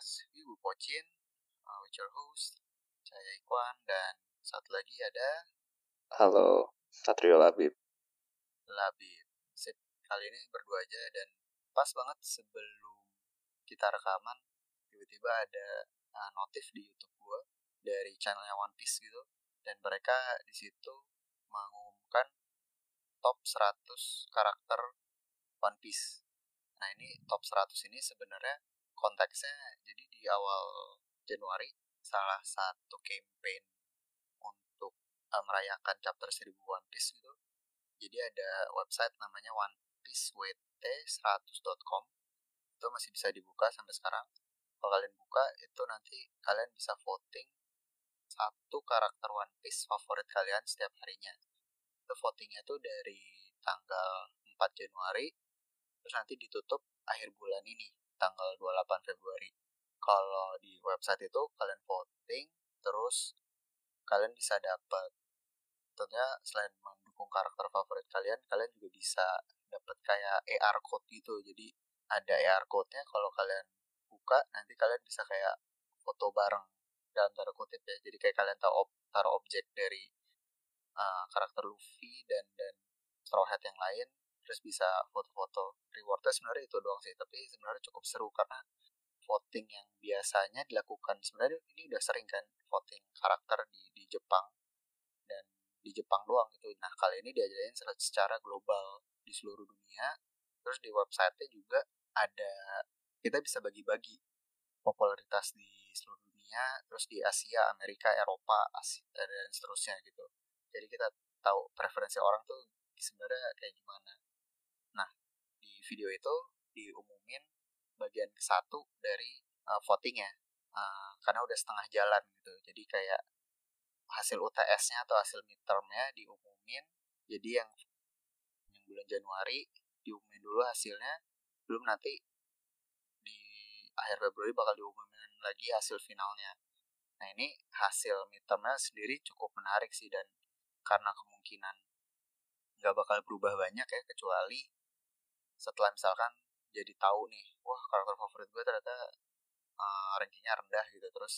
podcast Ibu Pocin uh, with your host saya Ikwan dan satu lagi ada Halo, Satrio Labib. Labib. Sip, kali ini berdua aja dan pas banget sebelum kita rekaman tiba-tiba ada uh, notif di YouTube gua dari channelnya One Piece gitu dan mereka di situ mengumumkan top 100 karakter One Piece. Nah ini top 100 ini sebenarnya konteksnya jadi di awal Januari salah satu campaign untuk uh, merayakan chapter 1000 One Piece gitu. Jadi ada website namanya onepiecewt100.com itu masih bisa dibuka sampai sekarang. Kalau kalian buka itu nanti kalian bisa voting satu karakter One Piece favorit kalian setiap harinya. Itu votingnya tuh dari tanggal 4 Januari terus nanti ditutup akhir bulan ini tanggal 28 Februari. Kalau di website itu kalian voting terus kalian bisa dapat tentunya selain mendukung karakter favorit kalian, kalian juga bisa dapat kayak AR code gitu. Jadi ada AR code-nya kalau kalian buka nanti kalian bisa kayak foto bareng dalam tanda kutip ya. Jadi kayak kalian tahu taruh objek dari uh, karakter Luffy dan dan Straw Hat yang lain terus bisa foto-foto. Rewardnya sebenarnya itu doang sih, tapi sebenarnya cukup seru karena voting yang biasanya dilakukan sebenarnya ini udah sering kan voting karakter di di Jepang dan di Jepang doang gitu. Nah kali ini diajarin secara global di seluruh dunia. Terus di websitenya juga ada kita bisa bagi-bagi popularitas di seluruh dunia, terus di Asia, Amerika, Eropa, Asia, dan seterusnya gitu. Jadi kita tahu preferensi orang tuh sebenarnya kayak gimana. Video itu diumumin bagian ke satu dari uh, votingnya. Uh, karena udah setengah jalan gitu. Jadi kayak hasil UTS-nya atau hasil midterm-nya diumumin. Jadi yang yang bulan Januari diumumin dulu hasilnya. Belum nanti di akhir Februari bakal diumumin lagi hasil finalnya. Nah ini hasil midterm-nya sendiri cukup menarik sih. Dan karena kemungkinan nggak bakal berubah banyak ya kecuali setelah misalkan jadi tahu nih wah karakter favorit gue ternyata uh, rankingnya rendah gitu. Terus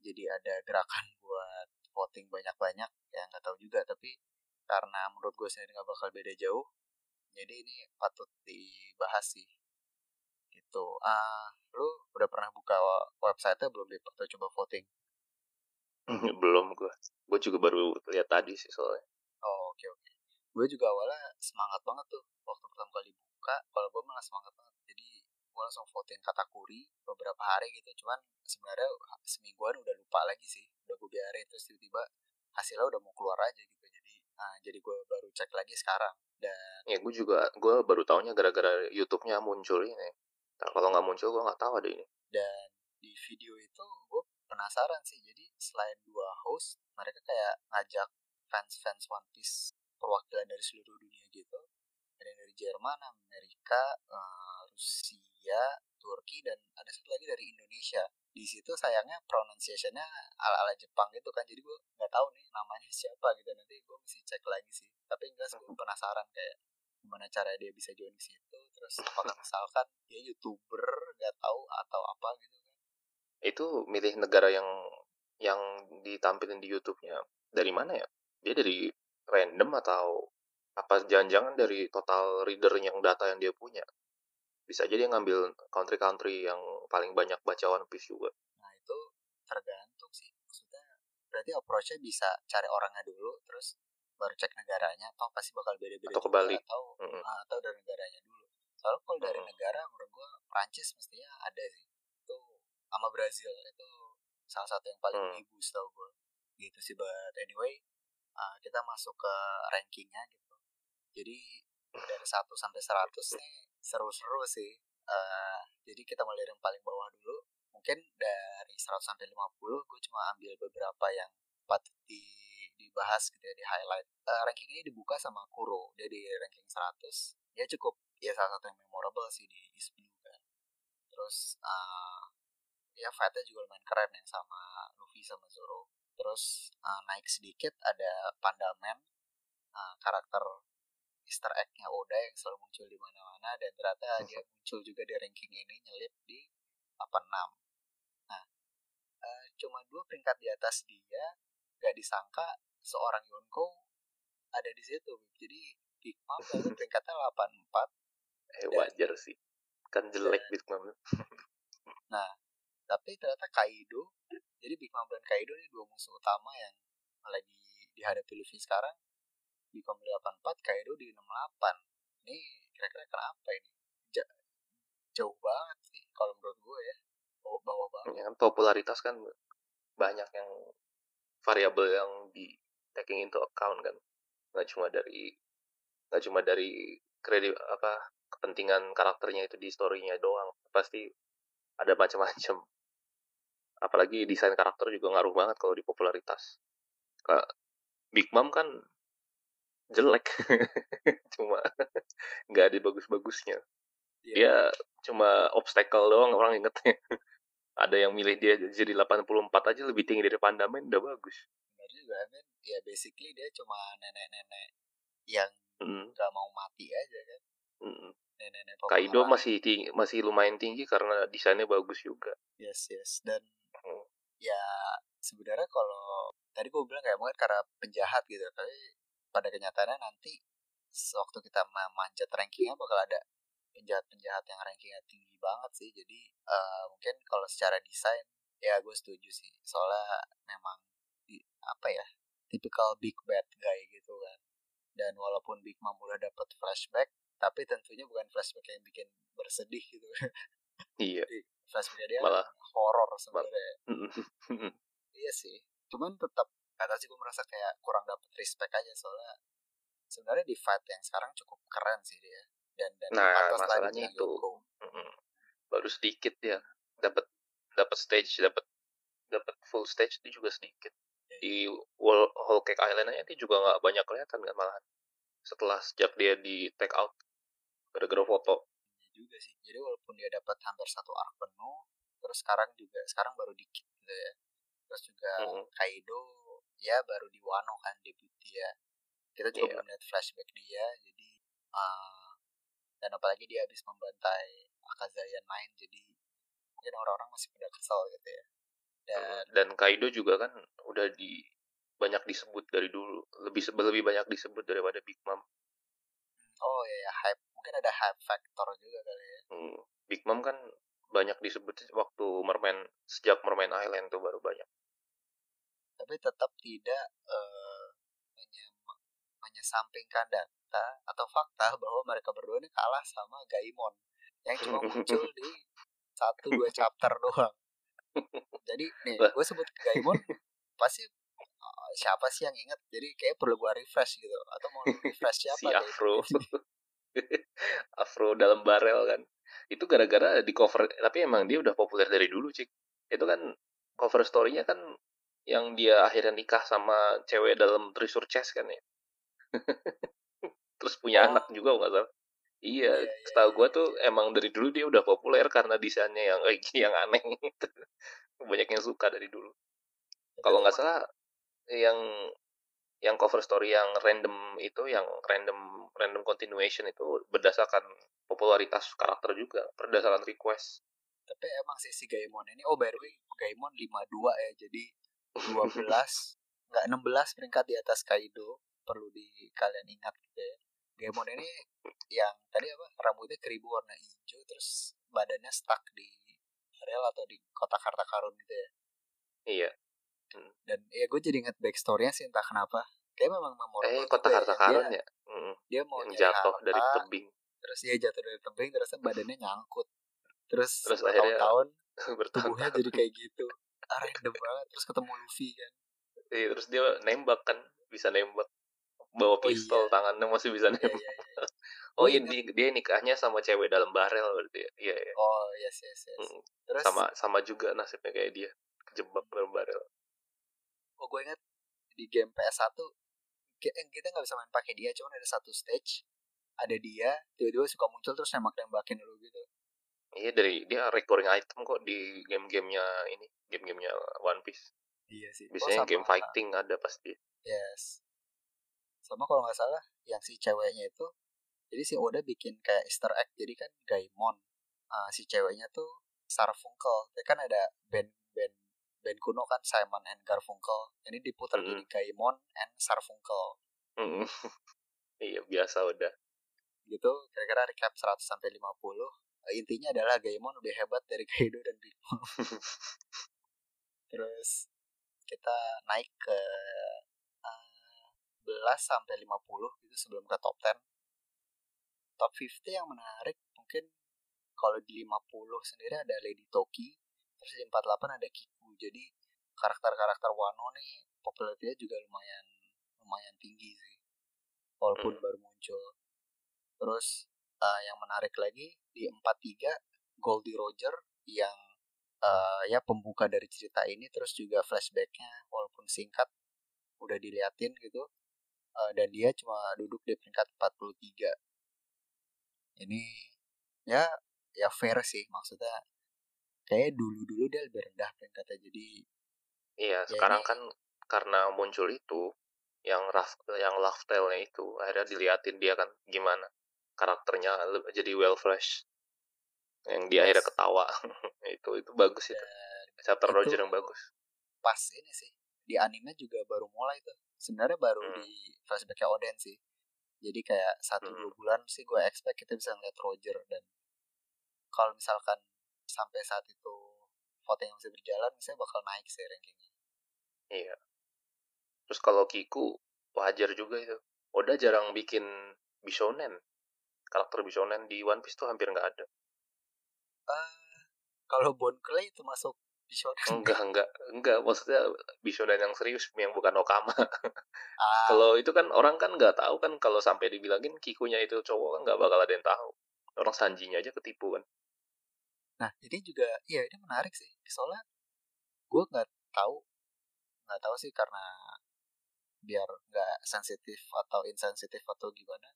jadi ada gerakan buat voting banyak-banyak ya nggak tahu juga. Tapi karena menurut gue sendiri nggak bakal beda jauh jadi ini patut dibahas sih. Gitu. Ah uh, lu udah pernah buka website belum deh atau coba voting? Belum gue gue juga baru lihat tadi sih soalnya. Oh oke okay, oke. Okay. gue juga awalnya semangat banget tuh waktu pertama kali buka kalau gue malah semangat banget. Jadi gue langsung voting katakuri beberapa hari gitu. Cuman sebenarnya semingguan udah lupa lagi sih. Udah gue biarin terus tiba-tiba hasilnya udah mau keluar aja gitu. Jadi nah, jadi gue baru cek lagi sekarang. Dan ya gue juga gue baru tahunya gara-gara YouTube-nya muncul ini. Nah, kalau nggak muncul gue nggak tahu ada ini. Dan di video itu gue penasaran sih. Jadi selain dua host mereka kayak ngajak fans-fans One Piece perwakilan dari seluruh dunia gitu ada dari Jerman, Amerika, uh, Rusia, Turki dan ada satu lagi dari Indonesia. Di situ sayangnya pronunciationnya ala-ala Jepang gitu kan, jadi gue nggak tahu nih namanya siapa gitu. Nanti gue mesti cek lagi sih. Tapi enggak gue penasaran kayak gimana cara dia bisa join ke situ. Terus apakah misalkan dia youtuber nggak tahu atau apa gitu kan? Itu milih negara yang yang ditampilin di YouTube-nya dari mana ya? Dia dari random atau apa jangan-jangan dari total reader yang data yang dia punya bisa jadi ngambil country-country yang paling banyak baca One Piece juga. Nah itu tergantung sih. Maksudnya berarti approach-nya bisa cari orangnya dulu terus baru cek negaranya atau pasti bakal beda-beda atau kebalik. atau mm -hmm. atau dari negaranya dulu. Soalnya kalau dari mm -hmm. negara menurut gua Prancis mestinya ada sih. Itu sama Brazil itu salah satu yang paling mm. ibu setahu gua. Gitu sih but anyway uh, kita masuk ke rankingnya gitu jadi dari 1 sampai 100 nih seru-seru sih. Uh, jadi kita mulai dari yang paling bawah dulu. Mungkin dari 100 sampai 50 gue cuma ambil beberapa yang patut di, dibahas gitu ya, di highlight. Uh, ranking ini dibuka sama Kuro. Dia di ranking 100. Dia cukup ya salah satu yang memorable sih di East kan. Terus uh, ya fightnya juga lumayan keren ya sama Luffy sama Zoro. Terus uh, naik sedikit ada Pandaman uh, karakter Easter egg-nya Oda yang selalu muncul di mana-mana dan ternyata dia muncul juga di ranking ini nyelip di 86. uh, cuma dua peringkat di atas dia nggak disangka seorang Yonko ada di situ. Jadi Big Mom lalu peringkatnya 84 eh wajar sih. Kan jelek Big Mom nah tapi ternyata Kaido jadi Big Mom dan Kaido ini dua musuh utama yang lagi dihadapi Luffy sekarang Di 84 Kaido di 68 ini kira-kira kenapa ini? Ja jauh banget sih kalau menurut gue ya. Bawah banget. Ya kan popularitas kan banyak yang variabel yang di taking into account kan. Nggak cuma dari nggak cuma dari kredit apa kepentingan karakternya itu di storynya doang. Pasti ada macam-macam. Apalagi desain karakter juga ngaruh banget kalau di popularitas. Kak Big Mom kan jelek cuma nggak ada bagus-bagusnya yeah. dia cuma obstacle doang orang ingetnya ada yang milih dia jadi 84 aja lebih tinggi dari Pandamen udah bagus benar juga kan ya basically dia cuma nenek-nenek yang mm. gak mau mati aja kan mm. nenek-nenek Kaido masih tinggi, masih lumayan tinggi karena desainnya bagus juga yes yes dan mm. ya sebenarnya kalau tadi gue bilang kayak mungkin karena penjahat gitu tapi pada kenyataannya nanti waktu kita memanjat rankingnya bakal ada penjahat-penjahat yang rankingnya tinggi banget sih. Jadi uh, mungkin kalau secara desain ya gue setuju sih. Soalnya memang di, apa ya tipikal big bad guy gitu kan. Dan walaupun Big Mom udah dapet flashback tapi tentunya bukan flashback yang bikin bersedih gitu. Iya. Flashback dia malah horor sebenarnya. iya sih. Cuman tetap kata sih gue merasa kayak kurang dapet respect aja soalnya sebenarnya di fight yang sekarang cukup keren sih dia. Dan, dan nah masalahnya itu. baru sedikit ya dapat dapat stage dapat dapat full stage itu juga sedikit. Iya. di wall whole cake island aja dia juga nggak banyak kelihatan kan malahan. Setelah sejak dia di take out gara-gara foto. Ya juga sih. Jadi walaupun dia dapat hampir satu arc penuh terus sekarang juga sekarang baru dikit gitu ya. Terus juga mm -hmm. Kaido ya baru di Wano kan debut dia. Kita juga yeah. belum lihat flashback dia jadi uh, dan apalagi dia habis membantai Akazayan lain jadi mungkin orang-orang masih pada kesal gitu ya. Dan dan Kaido juga kan udah di banyak disebut dari dulu lebih lebih banyak disebut daripada Big Mom. Oh ya, ya hype mungkin ada hype factor juga kali ya. Hmm. Big Mom kan banyak disebut waktu Mermaid sejak Mermaid Island tuh baru banyak tapi tetap tidak uh, menyesampingkan dan fakta atau fakta bahwa mereka berdua ini kalah sama Gaimon yang cuma muncul di satu dua chapter doang. Jadi nih gue sebut Gaimon pasti uh, siapa sih yang inget? Jadi kayak perlu gue refresh gitu atau mau refresh siapa? si Afro. Afro dalam barel kan. Itu gara-gara di cover tapi emang dia udah populer dari dulu, Cik. Itu kan cover story-nya kan yang dia akhirnya nikah sama cewek dalam treasure chest kan ya. Terus punya oh. anak juga nggak salah. Iya, iya, iya setahu iya, gue tuh iya. emang dari dulu dia udah populer karena desainnya yang kayak gini yang aneh gitu. Banyak yang suka dari dulu. Kalau nggak salah yang yang cover story yang random itu yang random random continuation itu berdasarkan popularitas karakter juga berdasarkan request. Tapi emang sih si Gaimon ini oh by the way Gaimon 52 ya jadi 12 nggak 16 peringkat di atas Kaido perlu di kalian ingat gitu ya. Gemon ini yang tadi apa rambutnya keribu warna hijau terus badannya stuck di rel atau di kotak harta karun gitu ya. Iya. Hmm. dan ya gue jadi inget backstorynya sih entah kenapa. Kayak memang memorable eh kotak harta ya. karun ya, Mm. dia mau yang jatuh harta, dari tebing. terus dia jatuh dari tebing terus badannya nyangkut. Terus, terus bertahun-tahun tubuhnya jadi kayak gitu ah, random banget terus ketemu Luffy kan iya terus dia nembak kan bisa nembak bawa pistol oh, iya. tangannya masih bisa nembak. Iya, iya, iya. oh iya dia, dia nikahnya sama cewek dalam barel berarti ya. Iya, iya. Oh yes yes yes. Hmm. Terus sama sama juga nasibnya kayak dia kejebak dalam barel. Oh gue ingat di game PS1 eh, kita nggak bisa main pakai dia, cuma ada satu stage ada dia tiba-tiba suka muncul terus nembak nembakin dulu gitu. Iya dari dia recurring item kok di game-gamenya ini, game-gamenya One Piece. Iya sih. Biasanya oh, game fighting ada pasti. Yes sama kalau nggak salah yang si ceweknya itu jadi si Oda bikin kayak Easter egg jadi kan Gaimon uh, si ceweknya tuh Sarfunkel ya kan ada band band band kuno kan Simon and Garfunkel ini diputar Mm-mm. jadi Gaimon and Sarfunkel Mm-mm. iya biasa udah gitu kira-kira recap 100 sampai 50 Eh, intinya adalah Gaimon lebih hebat dari Kaido dan Big Mom. Terus kita naik ke eh, 11 sampai 50 gitu sebelum ke top 10 top 50 yang menarik mungkin kalau di 50 sendiri ada Lady Toki terus di 48 ada Kiku. Jadi karakter-karakter Wano nih popularitinya juga lumayan lumayan tinggi sih. Walaupun Hmm. baru muncul. Terus eh, yang menarik lagi di 43 Goldie Roger yang eh, ya pembuka dari cerita ini terus juga flashbacknya walaupun singkat udah diliatin gitu Eh, dan dia cuma duduk di peringkat 43 ini ya ya fair sih maksudnya kayak dulu dulu dia lebih rendah peringkatnya jadi iya Ya, sekarang ini- kan karena muncul itu yang rough yang love tale-nya itu akhirnya diliatin dia kan gimana karakternya jadi well fresh. Yang dia Yes. akhirnya ketawa. Itu itu bagus itu. Chapter itu- Roger yang bagus. pas ini sih. Di anime juga baru mulai tuh. Sebenarnya baru Hmm. di flashbacknya Oden sih. Jadi kayak satu Hmm. dua bulan sih gue expect kita bisa ngeliat Roger. Dan kalau misalkan sampai saat itu voting masih berjalan misalnya bakal naik sih rankingnya. Iya. Terus kalau Kiku wajar juga itu. Oda jarang bikin Bishonen karakter Bishonen di One Piece tuh hampir nggak ada. Eh, kalau Bone Clay itu masuk di shonen enggak enggak enggak. Maksudnya Bishonen yang serius yang bukan Okama. Ah, kalau itu kan orang kan nggak tahu kan kalau sampai dibilangin Kikunya itu cowok kan nggak bakal ada yang tahu. Orang Sanjinya aja ketipu kan. Nah ini juga iya ini menarik sih. Soalnya gue nggak tahu nggak tahu sih karena biar nggak sensitif atau insensitif atau gimana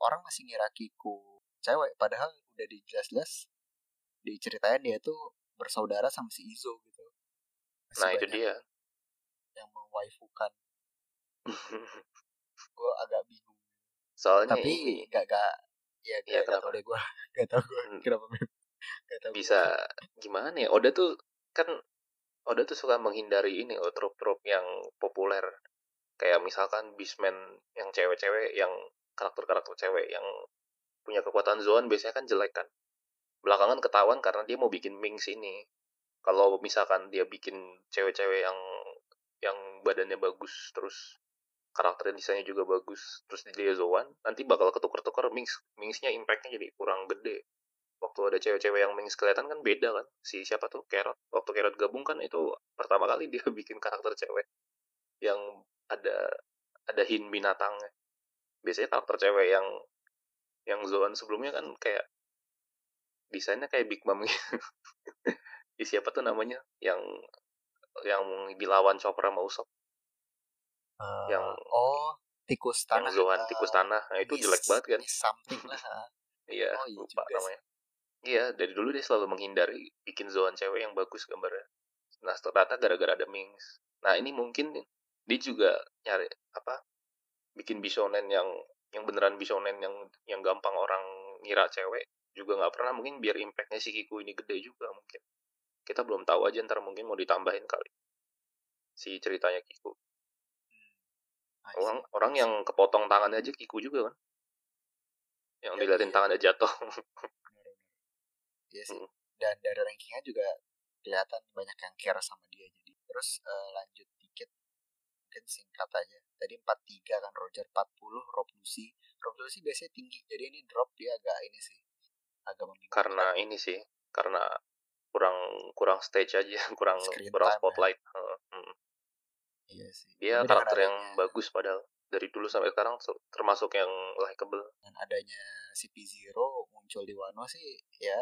orang masih ngira Kiku cewek padahal udah dijelas-jelas diceritain dia tuh bersaudara sama si Izo gitu. Masih nah itu dia. yang mewaifukan. Gue agak bingung. Soalnya tapi ini. gak gak ya gak, tau deh gue gak tau gue Hmm. kenapa gak tau bisa gimana ya? Oda tuh kan Oda tuh suka menghindari ini loh trop-trop yang populer. Kayak misalkan Beastman yang cewek-cewek yang karakter-karakter cewek yang punya kekuatan Zoan biasanya kan jelek kan. Belakangan ketahuan karena dia mau bikin Mings ini. Kalau misalkan dia bikin cewek-cewek yang yang badannya bagus terus karakter desainnya juga bagus terus dia Zoan nanti bakal ketukar-tukar Mings Mingsnya impactnya jadi kurang gede. Waktu ada cewek-cewek yang Mings kelihatan kan beda kan. Si siapa tuh? Carrot. Waktu Carrot gabung kan itu pertama kali dia bikin karakter cewek yang ada ada hin binatangnya biasanya karakter cewek yang yang Zoan sebelumnya kan kayak desainnya kayak Big Mom gitu. Di siapa tuh namanya? Yang yang dilawan Chopper sama Usopp. Eh, yang oh tikus tanah. Yang Zoan eh, tikus tanah. Nah itu jelek banget kan? Something lah iya Oh, iya lupa juga namanya. Iya dari dulu dia selalu menghindari bikin Zoan cewek yang bagus gambarnya. Nah ternyata gara-gara ada Mings. Nah ini mungkin dia juga nyari apa bikin bisonen yang yang beneran bisonen yang yang gampang orang ngira cewek juga nggak pernah mungkin biar impactnya si Kiku ini gede juga mungkin kita belum tahu aja ntar mungkin mau ditambahin kali si ceritanya Kiku see. orang orang yang kepotong tangannya aja Kiku juga kan yang Ya, diliatin iya. tangannya jatuh Benar-benar. Iya sih. Hmm. Dan dari rankingnya juga kelihatan banyak yang care sama dia jadi. Terus eh, lanjut dikit mungkin singkat aja. Tadi 43 kan Roger 40 Rob Lucy. Rob Lucy biasanya tinggi. Jadi ini drop dia agak ini sih. Agak membingungkan. karena ini sih karena kurang kurang stage aja kurang Screen kurang ya. spotlight Heeh, hmm. Iya sih. dia Tapi karakter yang adanya- bagus padahal dari dulu sampai sekarang ter- termasuk yang likable dengan adanya si P0 muncul di Wano sih ya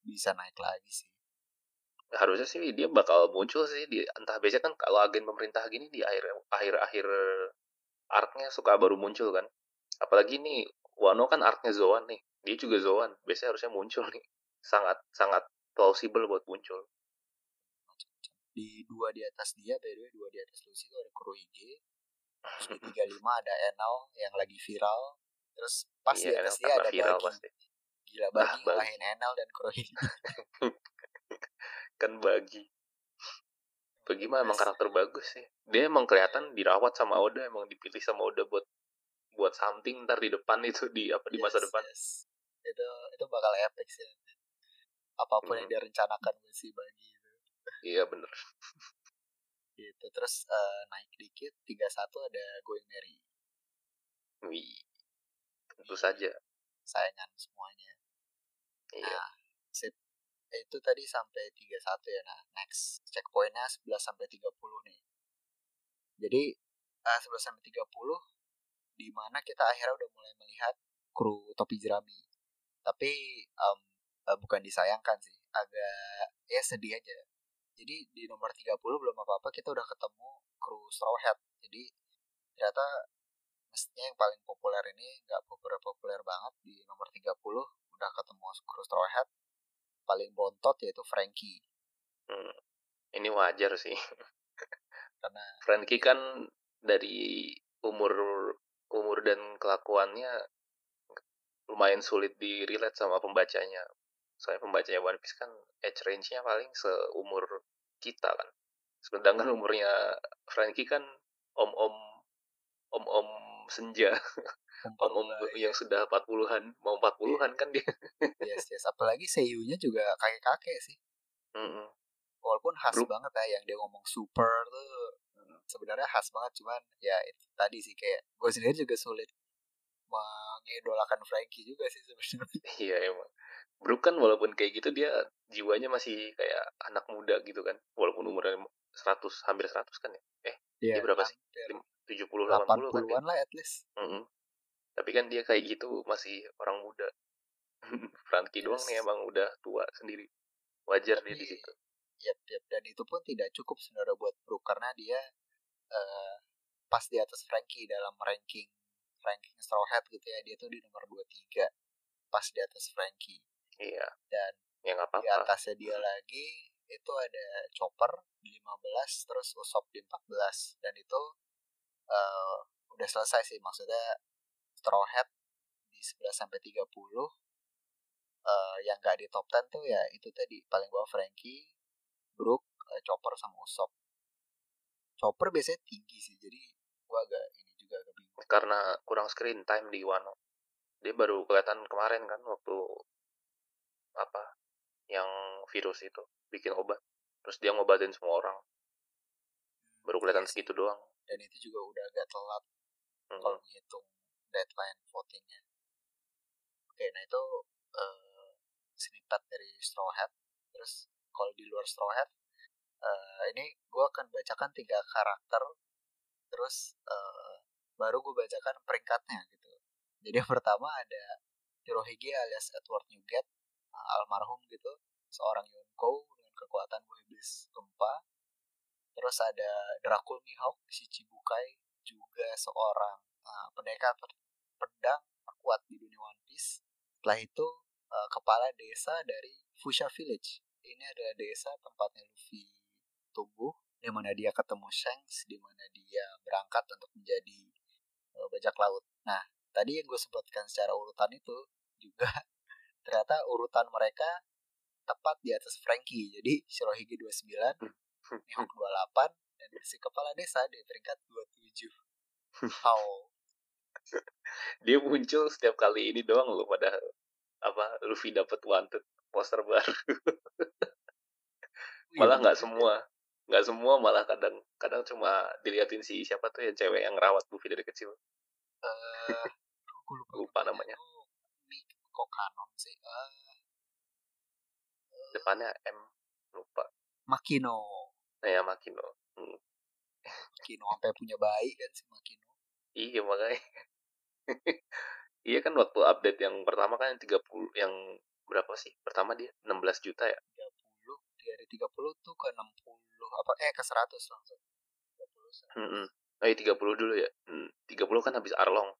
bisa naik lagi sih. Harusnya sih dia bakal muncul sih di entah biasanya kan kalau agen pemerintah gini di akhir akhir akhir artnya suka baru muncul kan apalagi nih Wano kan artnya Zoan nih dia juga Zoan biasanya harusnya muncul nih sangat sangat plausible buat muncul. Di dua di atas dia, by the way, dua di atas Lucy itu ada Kurohige. Terus di 35 ada Enel yang lagi viral. Terus pas di iya atas Enel dia ada viral Bagi. pasti Gila Ah, Bagi Bagi. ngalahin Enel dan Kurohige. kan bagi mah emang karakter bagus sih. Dia emang kelihatan dirawat sama Oda, emang dipilih sama Oda buat buat something ntar di depan itu di apa di masa Yes, depan. yes. Itu itu bakal epic sih. Apa pun yang Mhm. dia rencanakan si bagi itu. Iya bener. Gitu. Terus eh, naik dikit 31 ada Going Merry. Wih. Tentu saja. Sayangan semuanya. Iya. Nah, sip. Itu tadi sampai 31 ya. Nah, next checkpointnya 11 sampai 30 nih. Jadi eh, 11 sampai 30 di mana kita akhirnya udah mulai melihat kru topi jerami. Tapi em, eh, bukan disayangkan sih, agak ya sedih aja. Jadi di nomor 30 belum apa-apa kita udah ketemu kru Straw Hat. Jadi ternyata mestinya yang paling populer ini nggak populer-populer banget di nomor 30 udah ketemu kru Straw Hat. Paling bontot yaitu Frankie Hmm. Ini wajar sih. karena Frankie kan dari umur umur dan kelakuannya lumayan sulit di relate sama pembacanya. Soalnya pembacanya One Piece kan age range-nya paling seumur kita kan. Sedangkan umurnya Frankie kan om-om om-om senja, om-om ya. yang sudah 40-an, mau 40-an kan dia. yes, yes. Apalagi seiyunya juga kakek-kakek sih. Mm-mm. Walaupun khas Bro. banget ya yang dia ngomong super tuh sebenarnya khas banget cuman ya itu tadi sih kayak gue sendiri juga sulit mengidolakan Frankie juga sih sebenarnya. Iya emang. Brook kan walaupun kayak gitu dia jiwanya masih kayak anak muda gitu kan. Walaupun umurnya 100 hampir 100 kan ya. Eh, Iya, Dia berapa sih? Hampir 70 80 kan dia. 80-an lah at least. Mm-mm. Tapi kan dia kayak gitu masih orang muda. Frankie doang Yes. nih emang udah tua sendiri. Wajar dia di Tapi- situ. Yap, yap. Dan itu pun tidak cukup sebenarnya buat Brook karena dia eh, pas di atas Frankie dalam ranking ranking Straw Hat gitu ya. Dia tuh di nomor 23 pas di atas Frankie. Iya. Dan Ya nggak di apa-apa. atasnya dia lagi itu ada Chopper di 15 terus Usopp di 14 dan itu eh, udah selesai sih maksudnya Straw Hat di 11 sampai 30 eh, yang gak di top 10 tuh ya itu tadi paling bawah Frankie, Brook, eh, Chopper sama Usopp. Chopper biasanya tinggi sih jadi gua agak ini juga agak bingung. Karena kurang screen time di Wano. Dia baru kelihatan kemarin kan waktu apa yang virus itu bikin obat. Terus dia ngobatin semua orang. Baru kelihatan Iya segitu doang. Dan itu juga udah agak telat Mm. kalau menghitung deadline votingnya. Oke, nah itu eh, snippet dari Straw Hat. Terus kalau di luar Straw Hat, eh, ini gue akan bacakan tiga karakter. Terus eh, baru gue bacakan peringkatnya gitu. Jadi yang pertama ada Hirohige alias Edward Newgate, almarhum gitu, seorang Yonko dengan kekuatan buah iblis gempa. Terus ada Dracul Mihawk, Shichibukai, juga seorang uh, pendekar pedang terkuat di dunia One Piece. Setelah itu uh, kepala desa dari Fusha Village. Ini adalah desa tempatnya Luffy tumbuh, di mana dia ketemu Shanks, di mana dia berangkat untuk menjadi uh, bajak laut. Nah, tadi yang gue sebutkan secara urutan itu juga ternyata urutan mereka tepat di atas Frankie. Jadi Shirohige 29, Mihawk 28, dan si kepala desa di peringkat 27. How? Dia muncul setiap kali ini doang loh pada apa Luffy dapat wanted poster baru. malah nggak semua nggak semua malah kadang kadang cuma diliatin si siapa tuh yang cewek yang rawat Luffy dari kecil Eh, gue lupa, Lupa namanya. Kok kanon sih? Eh, depannya M lupa Makino. Nah ya Makino Hmm, Makino sampai punya bayi kan si Makino. iya makanya iya kan waktu update yang pertama kan yang 30 yang berapa sih pertama dia 16 juta ya 30 dari 30 tuh ke 60 apa eh ke 100 langsung. 30 100. Hmm, oh iya 30 dulu ya hmm, 30 kan habis Arlong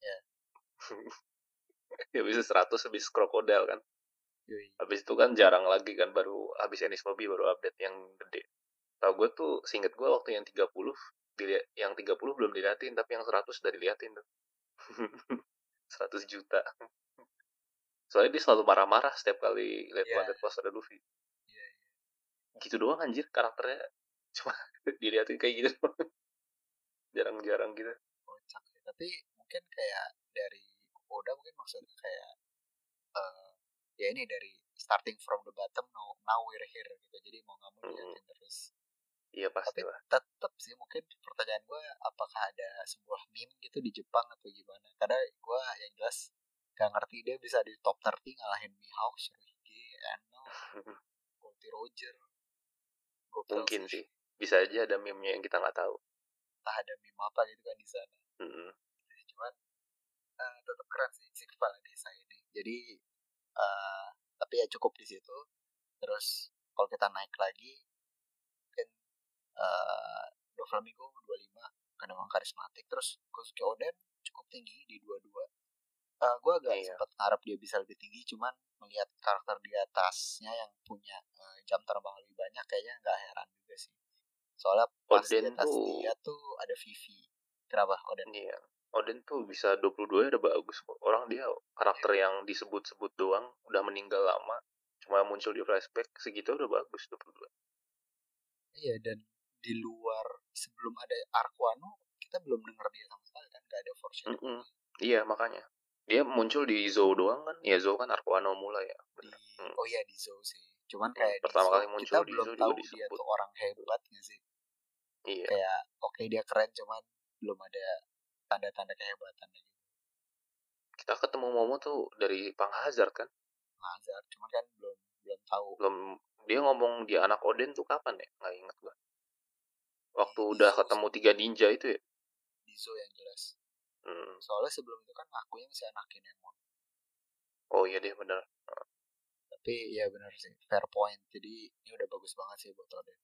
Ya. habis 100 habis krokodil kan Yoi. habis itu kan jarang lagi kan baru habis Enis Mobi baru update yang gede tau gue tuh singkat gue waktu yang 30 dilihat yang 30 belum diliatin tapi yang 100 udah diliatin tuh. 100 juta. Soalnya dia selalu marah-marah setiap kali lihat Iya. wanted post ada Luffy. Iya, gitu doang anjir karakternya. Cuma dilihatin kayak gitu jarang-jarang gitu. Kocak sih. Tapi mungkin kayak dari Oda mungkin maksudnya kayak uh, ya ini dari starting from the bottom now, now we're here gitu. Jadi mau nggak mau dilihatin hmm. terus iya pasti tapi tetap sih mungkin pertanyaan gue apakah ada sebuah meme gitu di Jepang atau gimana karena gue yang jelas gak ngerti dia bisa di top 30 ngalahin Mihawk, Shirohige, Eno, Goldie Roger. Gokil Mungkin sih. Bisa aja ada meme-nya yang kita nggak tahu. Entah ada meme apa gitu kan di sana. Mm -hmm. Jadi cuman uh, tetap keren sih si kepala desa ini. Jadi uh, tapi ya cukup di situ. Terus kalau kita naik lagi uh, Doflamingo 25 karena memang karismatik. Terus Kosuke Oden cukup tinggi di 22 uh, gue agak iya. sempat ngarep dia bisa lebih tinggi cuman melihat karakter di atasnya yang punya uh, jam terbang lebih banyak kayaknya nggak heran juga sih soalnya pas Oden di atas tuh, dia tuh ada Vivi kenapa Oden iya Oden tuh bisa 22 ya udah bagus kok orang dia karakter iya. yang disebut-sebut doang udah meninggal lama cuma muncul di flashback segitu udah bagus 22 iya dan di luar sebelum ada Arquano kita belum denger dia sama sekali kan gak ada foreshadowing mm -hmm. iya makanya dia muncul di Zou doang kan? Ya Zou kan Arquano mulai ya. Di, hmm. Oh iya di Zou sih. Cuman hmm, kayak pertama kali muncul kita di belum Zou tahu dia tuh orang hebat gak sih? Iya. Kayak oke okay, dia keren cuman belum ada tanda-tanda kehebatan gitu. Kita ketemu Momo tuh dari Pang Hazard kan? Pang Hazard, cuman kan belum belum tahu. Belum dia ngomong dia anak Odin tuh kapan ya? Nggak inget gua. Waktu udah ketemu tiga ninja itu ya? Di Zou yang jelas. Hmm. Soalnya sebelum itu kan aku yang masih anak Kinemon. Oh iya deh bener. Tapi ya bener sih, fair point. Jadi ini udah bagus banget sih buat Oden.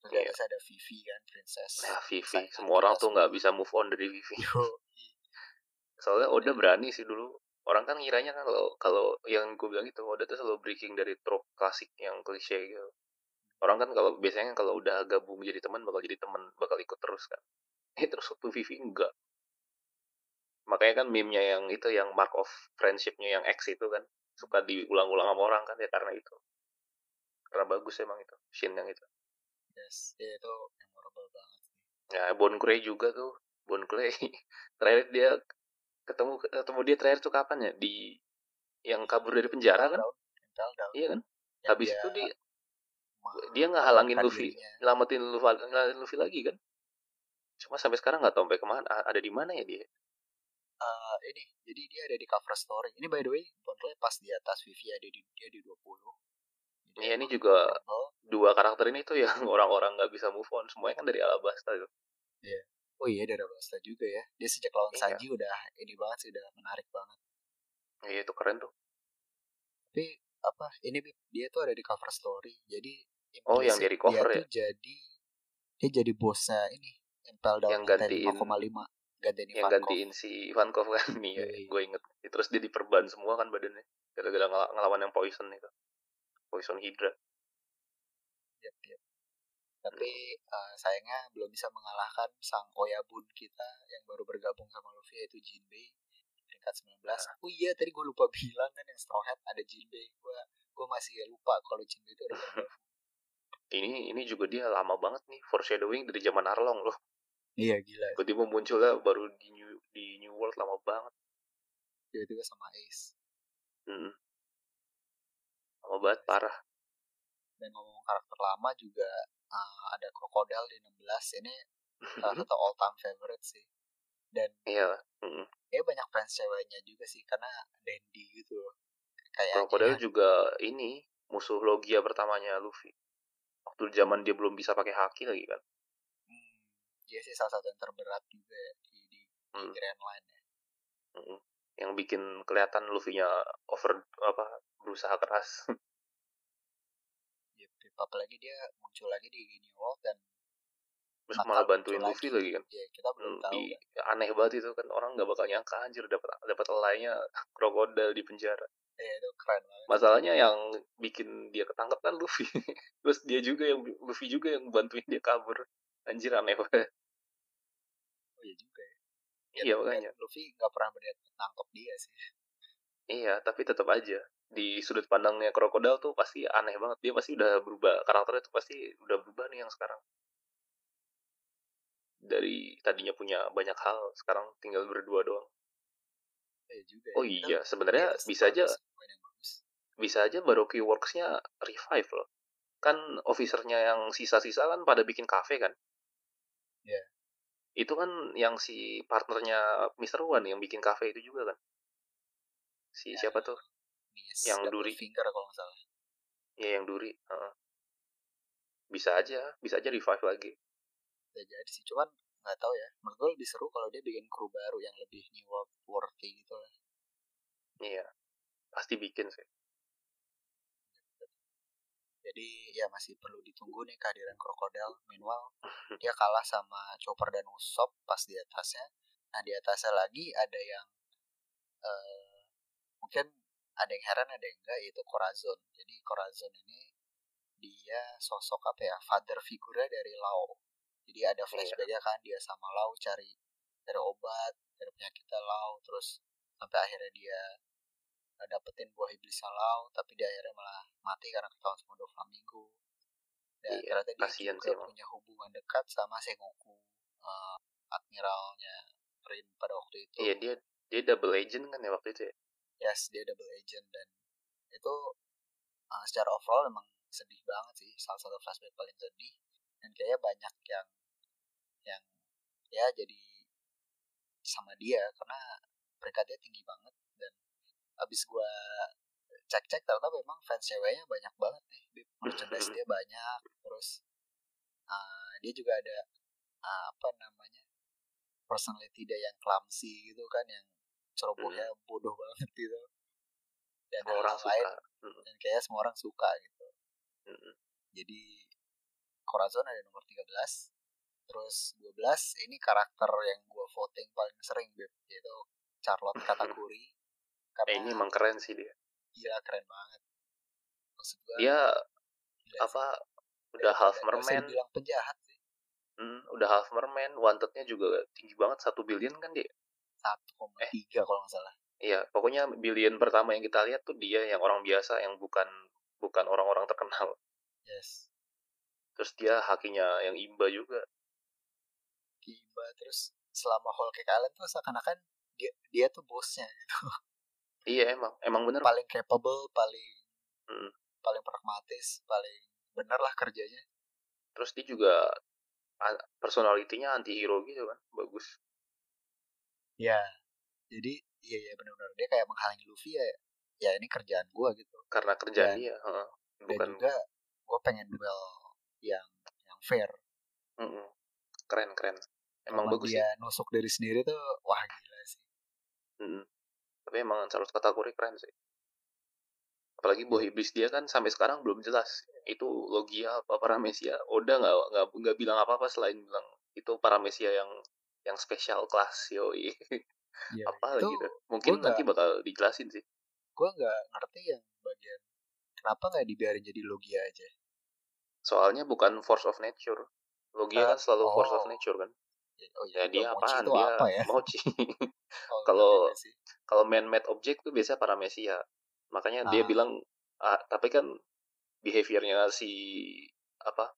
Terus yeah. ada Vivi kan, Princess. Nah, Vivi. Semua orang tuh nggak bisa move on dari Vivi. Soalnya Oda berani sih dulu. Orang kan ngiranya kan kalau kalau yang gue bilang itu Oda tuh selalu breaking dari trope klasik yang klise gitu. Orang kan kalau biasanya kalau udah gabung jadi teman bakal jadi teman, bakal ikut terus kan. Eh terus waktu Vivi enggak. Makanya kan meme-nya yang itu yang mark of friendship-nya yang X itu kan suka diulang-ulang sama orang kan ya karena itu. Karena bagus emang itu scene yang itu. Yes ya itu memorable banget ya Bon Clay juga tuh. Bon Clay terakhir dia ketemu ketemu dia terakhir tuh kapan ya? Di yang kabur dari penjara kan? Down, down. iya kan? Yang habis itu dia dia nggak halangin Luffy nyelamatin Luffy, Luffy lagi kan cuma sampai sekarang nggak tahu sampai ke mana ada di mana ya dia uh, ini jadi dia ada di cover story ini by the way Bondle pas di atas Vivi ada di dia di 20 Iya ini juga dua karakter ini tuh yang orang-orang nggak bisa move on semuanya kan dari Alabasta tuh. Iya. Oh iya dari Alabasta juga ya. Dia sejak lawan iya. Sanji udah ini banget sih udah menarik banget. Iya itu keren tuh. Tapi apa ini dia tuh ada di cover story jadi oh yang dari cover dia ya? jadi dia jadi bosnya ini Impel Down yang gantiin 5,5 gantiin yang Ivankov. gantiin si Ivankov kan? Nih ya, gue inget. Terus dia diperban semua kan badannya gara-gara ngel ngelawan yang poison itu. Poison hydra. Yep, yep. tapi hmm. uh, sayangnya belum bisa mengalahkan sang Oyabun kita yang baru bergabung sama Luffy yaitu Jinbei peringkat 19 nah. oh iya tadi gue lupa bilang kan yang Straw Hat ada Jinbei gue gue masih lupa kalau Jinbei itu ada ini ini juga dia lama banget nih foreshadowing dari zaman Arlong loh Iya gila. Tiba-tiba munculnya baru di New di New World lama banget. Tiba-tiba sama Ace. Hmm. Lama banget parah. Dan ngomong karakter lama juga uh, ada Crocodile di 16 ini salah satu all time favorite sih. Dan iya. Mm. Ya banyak fans ceweknya juga sih karena dandy gitu loh. Kayak Crocodile juga ini musuh logia pertamanya Luffy. Waktu zaman dia belum bisa pakai haki lagi kan dia sih salah satu yang terberat juga ya di, di, hmm. di Grand Line ya. Hmm. Yang bikin kelihatan Luffy-nya over apa berusaha keras. yep, apalagi dia muncul lagi di New World dan terus malah bantuin Luffy lagi, lagi kan. Iya, kita belum hmm, tahu. Di, kan. Aneh banget itu kan orang nggak bakal nyangka anjir dapat dapat lainnya krokodil di penjara. Iya, itu keren banget. Masalahnya yang bikin dia ketangkep kan Luffy. Terus dia juga yang Luffy juga yang bantuin dia kabur. Anjir aneh banget oh iya juga ya, ya iya makanya Luffy nggak pernah berniat nangkep dia sih iya tapi tetap aja di sudut pandangnya krokodil tuh pasti aneh banget dia pasti udah berubah karakternya tuh pasti udah berubah nih yang sekarang dari tadinya punya banyak hal sekarang tinggal berdua doang Iya juga. oh ya. iya Tapi sebenarnya Beatles bisa aja bisa aja Baroque Works-nya revive loh kan officernya yang sisa-sisa kan pada bikin cafe kan Iya. itu kan yang si partnernya Mr. Wan yang bikin cafe itu juga kan si Ya, siapa tuh Miss yang duri Finger kalau nggak salah. ya yang duri heeh. bisa aja bisa aja revive lagi Bisa jadi sih. Cuman nggak tahu ya. Menurut gue lebih seru kalau dia bikin kru baru yang lebih new worthy gitu lah. iya pasti bikin sih Jadi ya masih perlu ditunggu nih kehadiran krokodil. Meanwhile dia kalah sama Chopper dan Usopp pas di atasnya. Nah di atasnya lagi ada yang eh mungkin ada yang heran ada yang enggak yaitu Corazon. Jadi Corazon ini dia sosok apa ya father figure dari Lau. Jadi ada flashbacknya kan dia sama Lau cari dari obat dari penyakitnya Lau terus sampai akhirnya dia eh, dapetin buah iblis Lau tapi dia akhirnya malah mati karena ketahuan sama Doflamingo. Dan Iya, ternyata dia kasihan juga sih punya hubungan dekat sama Sengoku eh, admiralnya Rin pada waktu itu. iya dia dia double agent kan ya waktu itu ya Yes, dia double agent dan itu uh, secara overall emang sedih banget sih. Salah satu flashback paling sedih dan kayaknya banyak yang yang ya jadi sama dia karena peringkatnya tinggi banget dan abis gua cek-cek ternyata memang fans ceweknya banyak banget nih Bib. merchandise dia banyak terus uh, dia juga ada uh, apa namanya personality dia yang clumsy gitu kan yang cerobohnya bodoh banget gitu. Dan semua orang lain suka Mm, dan kayaknya semua orang suka gitu. Jadi Corazon ada nomor 13 terus 12 ini karakter yang gue voting paling sering Beb yaitu Charlotte Katakuri. Eh, karena ini emang keren sih dia. Gila keren banget. Maksud gue dia gila sih. apa udah half merman. dibilang penjahat sih. Hmm, udah half merman wantednya juga tinggi banget satu billion kan dia 1,3 Eh. kalau nggak salah. Iya pokoknya billion pertama yang kita lihat tuh dia yang orang biasa yang bukan bukan orang-orang terkenal. Yes. Terus dia hakinya yang imba juga Kimba terus selama Whole Cake Island tuh seakan-akan dia dia tuh bosnya gitu. Iya emang emang bener. Paling capable paling Mm. paling pragmatis paling bener lah kerjanya. Terus dia juga personalitinya anti hero gitu kan bagus. Ya jadi iya iya benar-benar dia kayak menghalangi Luffy ya ya ini kerjaan gua gitu. Karena kerjaan Dan- dia dan bukan juga gua pengen duel yang yang fair. Mm-mm. keren keren emang bagus sih. dia nusuk dari sendiri tuh wah gila sih. Mm-mm. tapi emang Charles Katakuri keren sih. Apalagi buah iblis dia kan sampai sekarang belum jelas itu logia apa paramesia Oda nggak nggak nggak bilang apa apa selain bilang itu paramesia yang yang special class yoi. Iya, apa itu gitu. mungkin nanti bakal dijelasin sih. gua nggak ngerti yang bagian kenapa nggak dibiarin jadi logia aja. Soalnya bukan force of nature. Logia Ah, kan selalu force of oh. nature kan oh ya iya dia apaan? dia apa ya? mochi Oh, kalau- iya kalau man made object tuh biasanya paramesia makanya dia Ah. bilang ah, tapi kan behaviornya si apa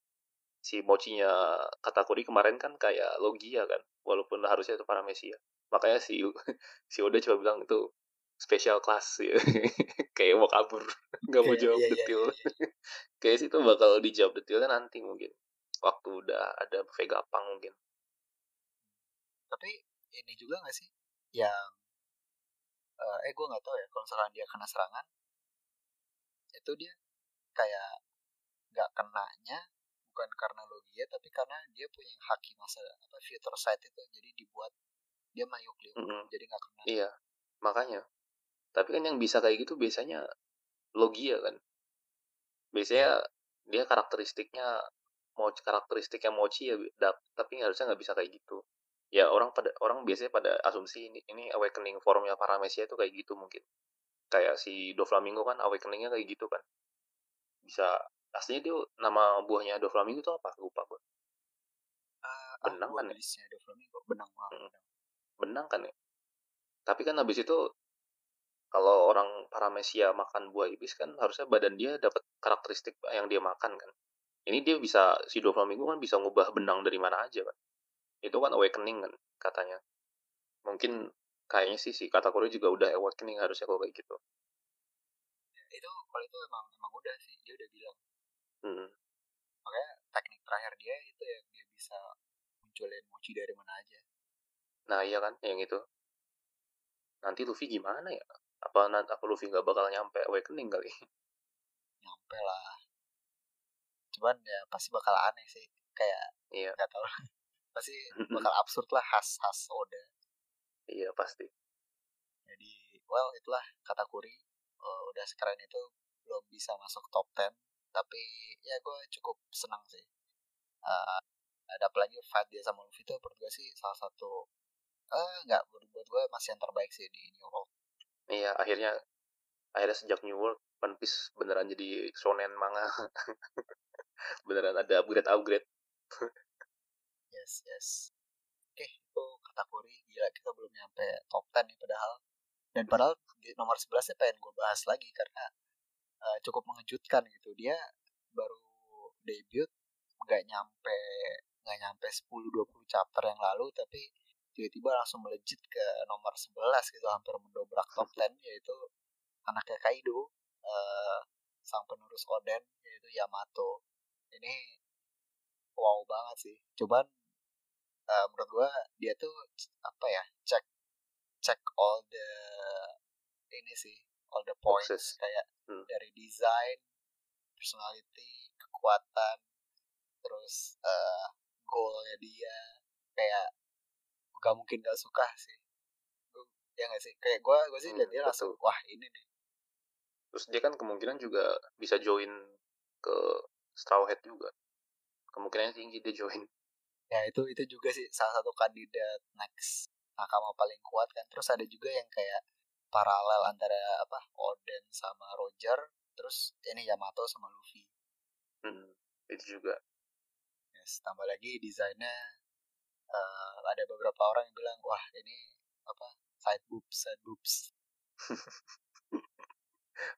si mochinya katakuri kemarin kan kayak logia kan walaupun harusnya itu paramesia makanya si si Oda coba bilang itu special class ya kayak mau kabur nggak mau Kayak- jawab iya, iya, detail. iya, iya. kayak sih itu bakal dijawab detailnya nanti mungkin waktu udah ada Vegapunk mungkin tapi ini juga gak sih yang eh, eh gue nggak tahu ya kalau misalkan dia kena serangan itu dia kayak nggak kenanya bukan karena logia tapi karena dia punya haki masa apa future sight itu jadi dibuat dia mayuk liuk Mm-mm. jadi nggak kena. Iya makanya. Tapi kan yang bisa kayak gitu biasanya logia kan. Biasanya dia karakteristiknya mau karakteristiknya mochi ya tapi harusnya nggak bisa kayak gitu ya orang pada orang biasanya pada asumsi ini ini awakening formnya paramesia itu kayak gitu mungkin. Kayak si Doflamingo kan awakeningnya kayak gitu kan. Bisa aslinya dia nama buahnya Doflamingo itu apa? Lupa gue Ah, benang kan ya? flamingo benang Hmm. benang. kan ya? Tapi kan habis itu kalau orang paramesia makan buah iblis kan harusnya badan dia dapat karakteristik yang dia makan kan. Ini dia bisa si Doflamingo kan bisa ngubah benang dari mana aja kan Itu kan awakening kan katanya. Mungkin kayaknya sih si Katakuri juga udah awakening harusnya kalau kayak gitu. Ya, itu kalau itu emang emang udah sih dia udah bilang. Hmm. Makanya teknik terakhir dia itu yang dia bisa munculin mochi dari mana aja. Nah iya kan yang itu. Nanti Luffy gimana ya? Apa apa Luffy nggak bakal nyampe awakening kali? Nyampe lah. Cuman ya pasti bakal aneh sih. Kayak iya. nggak tahu. pasti bakal absurd lah khas khas Oda. Iya pasti. Jadi well itulah kata Kuri. Uh, udah sekeren itu belum bisa masuk top 10 tapi ya gue cukup senang sih. Uh, ada apalagi fight dia sama Luffy itu menurut gue sih salah satu eh nggak buat gue masih yang terbaik sih di New World iya akhirnya akhirnya sejak New World One Piece beneran jadi shonen manga beneran ada upgrade upgrade yes yes. Oke itu kategori. Gila kita belum nyampe top 10 nih padahal. Dan padahal di nomor 11 nya pengen gue bahas lagi karena uh, cukup mengejutkan gitu. Dia baru debut nggak nyampe nggak nyampe 10-20 chapter yang lalu tapi tiba-tiba langsung melejit ke nomor 11 gitu hampir mendobrak top 10 yaitu anaknya Kaido uh, sang penerus Oden yaitu Yamato. Ini wow banget sih. Cuman uh, menurut gua dia tuh apa ya cek cek all the ini sih all the points Boxes. kayak Hmm. dari desain personality kekuatan terus uh, goalnya dia kayak gak mungkin gak suka sih. Gua- ya gak sih? Kayak gue gue sih Hmm, dia langsung wah ini nih. Terus dia kan kemungkinan juga bisa join ke Straw Hat juga. Kemungkinannya tinggi dia join ya itu itu juga sih salah satu kandidat next nakama paling kuat kan. Terus ada juga yang kayak paralel antara apa Oden sama Roger terus ini Yamato sama Luffy. Hmm, itu juga. Yes tambah lagi desainnya eh, ada beberapa orang yang bilang wah ini apa side boobs side boobs.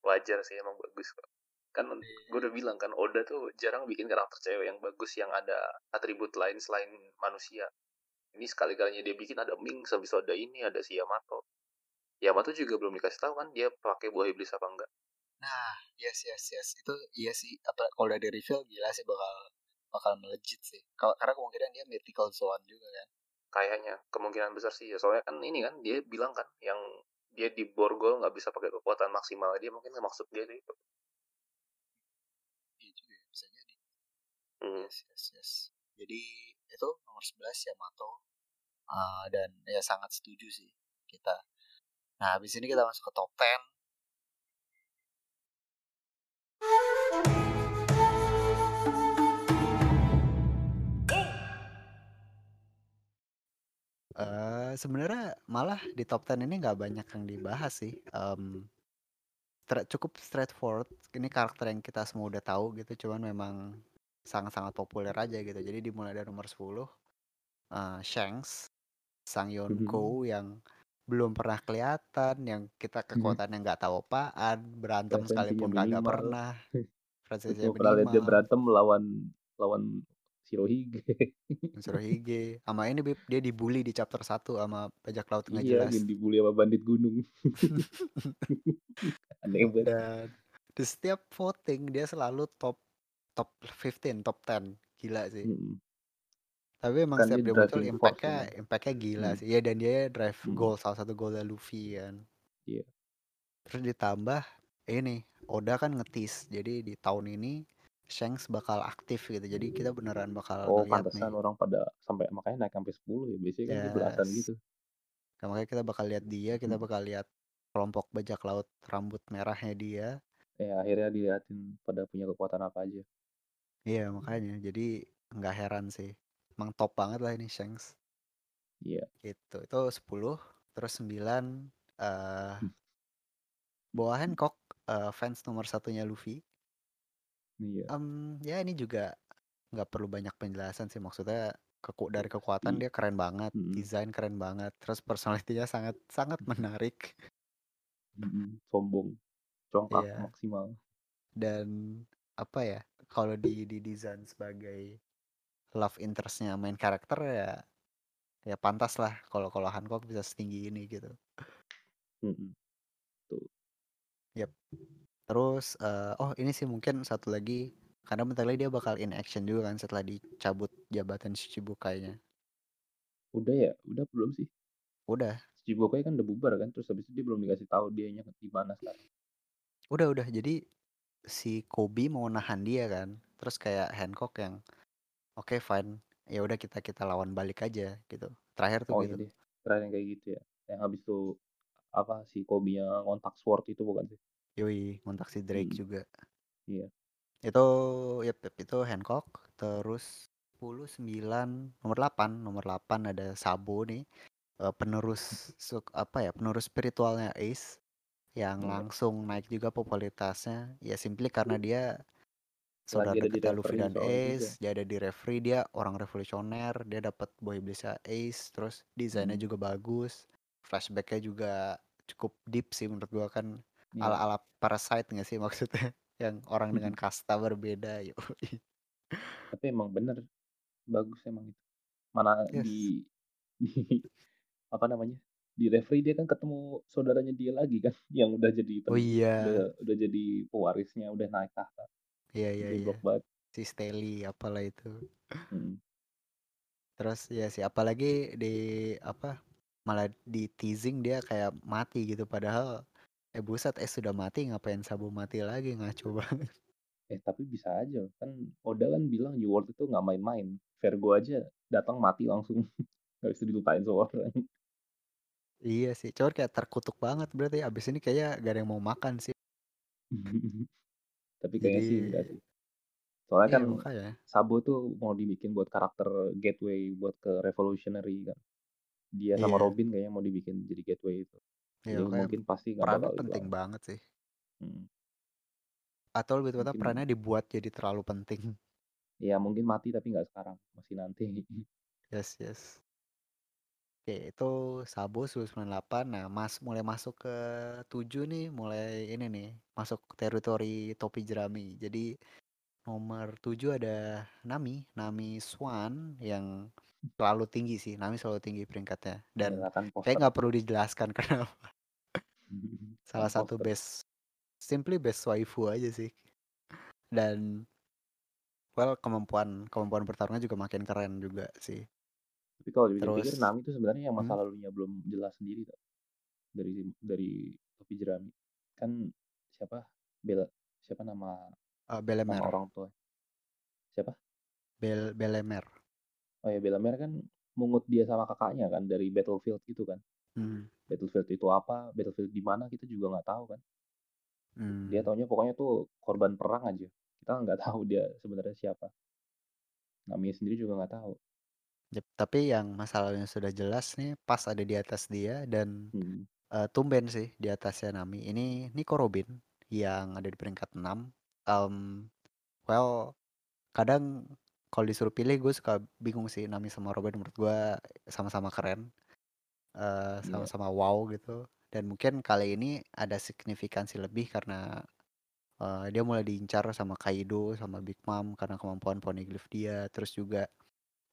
Wajar sih emang bagus kok kan gue udah bilang kan Oda tuh jarang bikin karakter cewek yang bagus yang ada atribut lain selain manusia. Ini sekali-kalinya dia bikin ada Ming habis ada ini ada si Yamato. Yamato juga belum dikasih tahu kan dia pakai buah iblis apa enggak. Nah, yes yes yes. Itu iya sih. Apa kalau udah di reveal gila sih bakal bakal melejit sih. Kalau karena kemungkinan dia mythical zone juga kan. kayaknya kemungkinan besar sih ya. Soalnya kan ini kan dia bilang kan yang dia di borgol nggak bisa pakai kekuatan maksimal. Dia mungkin maksud dia itu Iya juga ya, bisa jadi. Yes yes yes. Jadi itu nomor 11 Yamato. Ah, dan ya sangat setuju sih kita. Nah, habis ini kita masuk ke top 10. Eh sebenarnya malah di top 10 ini nggak banyak yang dibahas sih. Stra- cukup straightforward. Ini karakter yang kita semua udah tahu gitu, cuman memang sangat-sangat populer aja gitu. Jadi dimulai dari nomor 10 eh, Shanks, Sang Yonko yang belum pernah kelihatan, yang kita kekuatannya nggak tahu apaan, berantem Presensinya sekalipun kagak pernah. Presensinya dia berantem lawan lawan Shirohige. Shirohige sama ini dia dibully di chapter 1 sama bajak laut nggak iya, jelas dia dibully sama bandit gunung. Aneh banget. dan di setiap voting dia selalu top top 15 top 10 gila sih Mm-mm. tapi emang Kan setiap dia muncul impactnya impactnya gila Hmm. sih ya dan dia drive Hmm. goal salah satu golnya Luffy kan Iya. terus ditambah ini Oda kan ngetis jadi di tahun ini Shanks bakal aktif gitu jadi kita beneran bakal Oh, ngeliat nih pantesan orang pada sampai makanya naik sampai 10 ya. Biasanya kan Yes. gitu. Nah, makanya kita bakal lihat dia kita Hmm. bakal lihat kelompok bajak laut rambut merahnya dia Ya, akhirnya diliatin pada punya kekuatan apa aja. Iya makanya jadi nggak heran sih emang top banget lah ini Shanks Iya. gitu itu 10 terus 9 eh Hmm. Boa Hancock eh, fans nomor satunya Luffy Iya. Em, ya ini juga nggak perlu banyak penjelasan sih maksudnya keku dari kekuatan I- dia keren banget Mm-mm. desain keren banget terus personalitinya sangat sangat menarik Mm-mm. Sombong. Congkak Iya. maksimal. dan apa ya kalau di di desain sebagai love interestnya main karakter ya ya pantas lah kalau kalau Hancock bisa setinggi ini gitu. Mhm. Tuh. Yap. Terus uh, oh ini sih mungkin satu lagi karena bentar lagi dia bakal in action juga kan setelah dicabut jabatan Shichibukai-nya. Udah ya? Udah belum sih? Udah. Shichibukai kan udah bubar kan, terus habis itu dia belum dikasih tahu dianya di mana sekarang. Udah udah jadi si Kobe mau nahan dia kan, terus kayak Hancock yang oke okay, fine, ya udah kita kita lawan balik aja gitu. Terakhir tuh oh, gitu. Iya Terakhir yang kayak gitu ya. Yang habis itu apa si Kobe yang ngontak Sword itu bukan sih? Yoi, ngontak si Drake hmm. juga. Iya. Itu yep, yep itu Hancock, terus 10 9 nomor 8, nomor 8 ada Sabo nih. Uh, penerus suk, apa ya? Penerus spiritualnya Ace yang yeah. langsung naik juga popularitasnya. Ya simply karena dia saudara dekatnya Luffy dan Ace, dia ada di referee, dia orang revolusioner, dia dapat boy bisa Ace, terus desainnya hmm. juga bagus, flashbacknya juga cukup deep sih menurut gua kan yeah. ala-ala parasite nggak sih maksudnya yang orang dengan kasta berbeda yuk tapi emang bener bagus emang itu mana yes. di, di apa namanya di referee dia kan ketemu saudaranya dia lagi kan yang udah jadi oh, iya. udah, udah jadi pewarisnya udah naik tahta iya iya, iya. banget. Si Steli apalah itu. Hmm. terus ya sih apalagi di apa malah di teasing dia kayak mati gitu. Padahal eh buset eh sudah mati ngapain Sabu mati lagi? Ngaco banget. Eh tapi bisa aja. Kan Oda kan bilang New World itu nggak main-main. Vergo aja datang mati langsung. Nggak bisa dilupain semua orang Iya sih, cuma kayak terkutuk banget berarti abis ini kayaknya gak ada yang mau makan sih. Tapi kayaknya Jadi... sih enggak sih. Soalnya iya, kan makanya. Sabo tuh mau dibikin buat karakter gateway buat ke revolutionary kan. Dia sama iya. Robin kayaknya mau dibikin jadi gateway itu. Iya, Jadi mungkin pasti nggak bakal penting juga. banget sih. Hmm. Atau lebih tepatnya perannya dibuat jadi terlalu penting. Iya mungkin mati tapi nggak sekarang, masih nanti. yes yes. Oke, itu Sabo 98. Nah, Mas mulai masuk ke 7 nih, mulai ini nih, masuk teritori topi jerami. Jadi nomor 7 ada Nami, Nami Swan yang selalu tinggi sih. Nami selalu tinggi peringkatnya. Dan ya, kayak nggak perlu dijelaskan kenapa. Salah satu best simply best waifu aja sih. Dan well kemampuan kemampuan bertarungnya juga makin keren juga sih. Tapi kalau dipikir-pikir Nami itu sebenarnya yang masa hmm. lalunya belum jelas sendiri tuh. Dari dari topi jerami. Kan siapa? Bel siapa nama uh, Belemer. Nama orang tua. Siapa? Bel Belemer. Oh ya Belemer kan mungut dia sama kakaknya kan dari Battlefield gitu kan. Hmm. Battlefield itu apa, Battlefield di mana kita juga nggak tahu kan. Hmm. Dia taunya pokoknya tuh korban perang aja. Kita nggak tahu dia sebenarnya siapa. Nami sendiri juga nggak tahu. Yep, tapi yang masalahnya sudah jelas nih pas ada di atas dia dan hmm. uh, tumben sih di atasnya Nami. Ini Nico Robin yang ada di peringkat 6. Um, well, kadang kalau disuruh pilih gue suka bingung sih Nami sama Robin menurut gue sama-sama keren. Uh, sama-sama yeah. wow gitu. Dan mungkin kali ini ada signifikansi lebih karena uh, dia mulai diincar sama Kaido sama Big Mom karena kemampuan poneglyph dia. Terus juga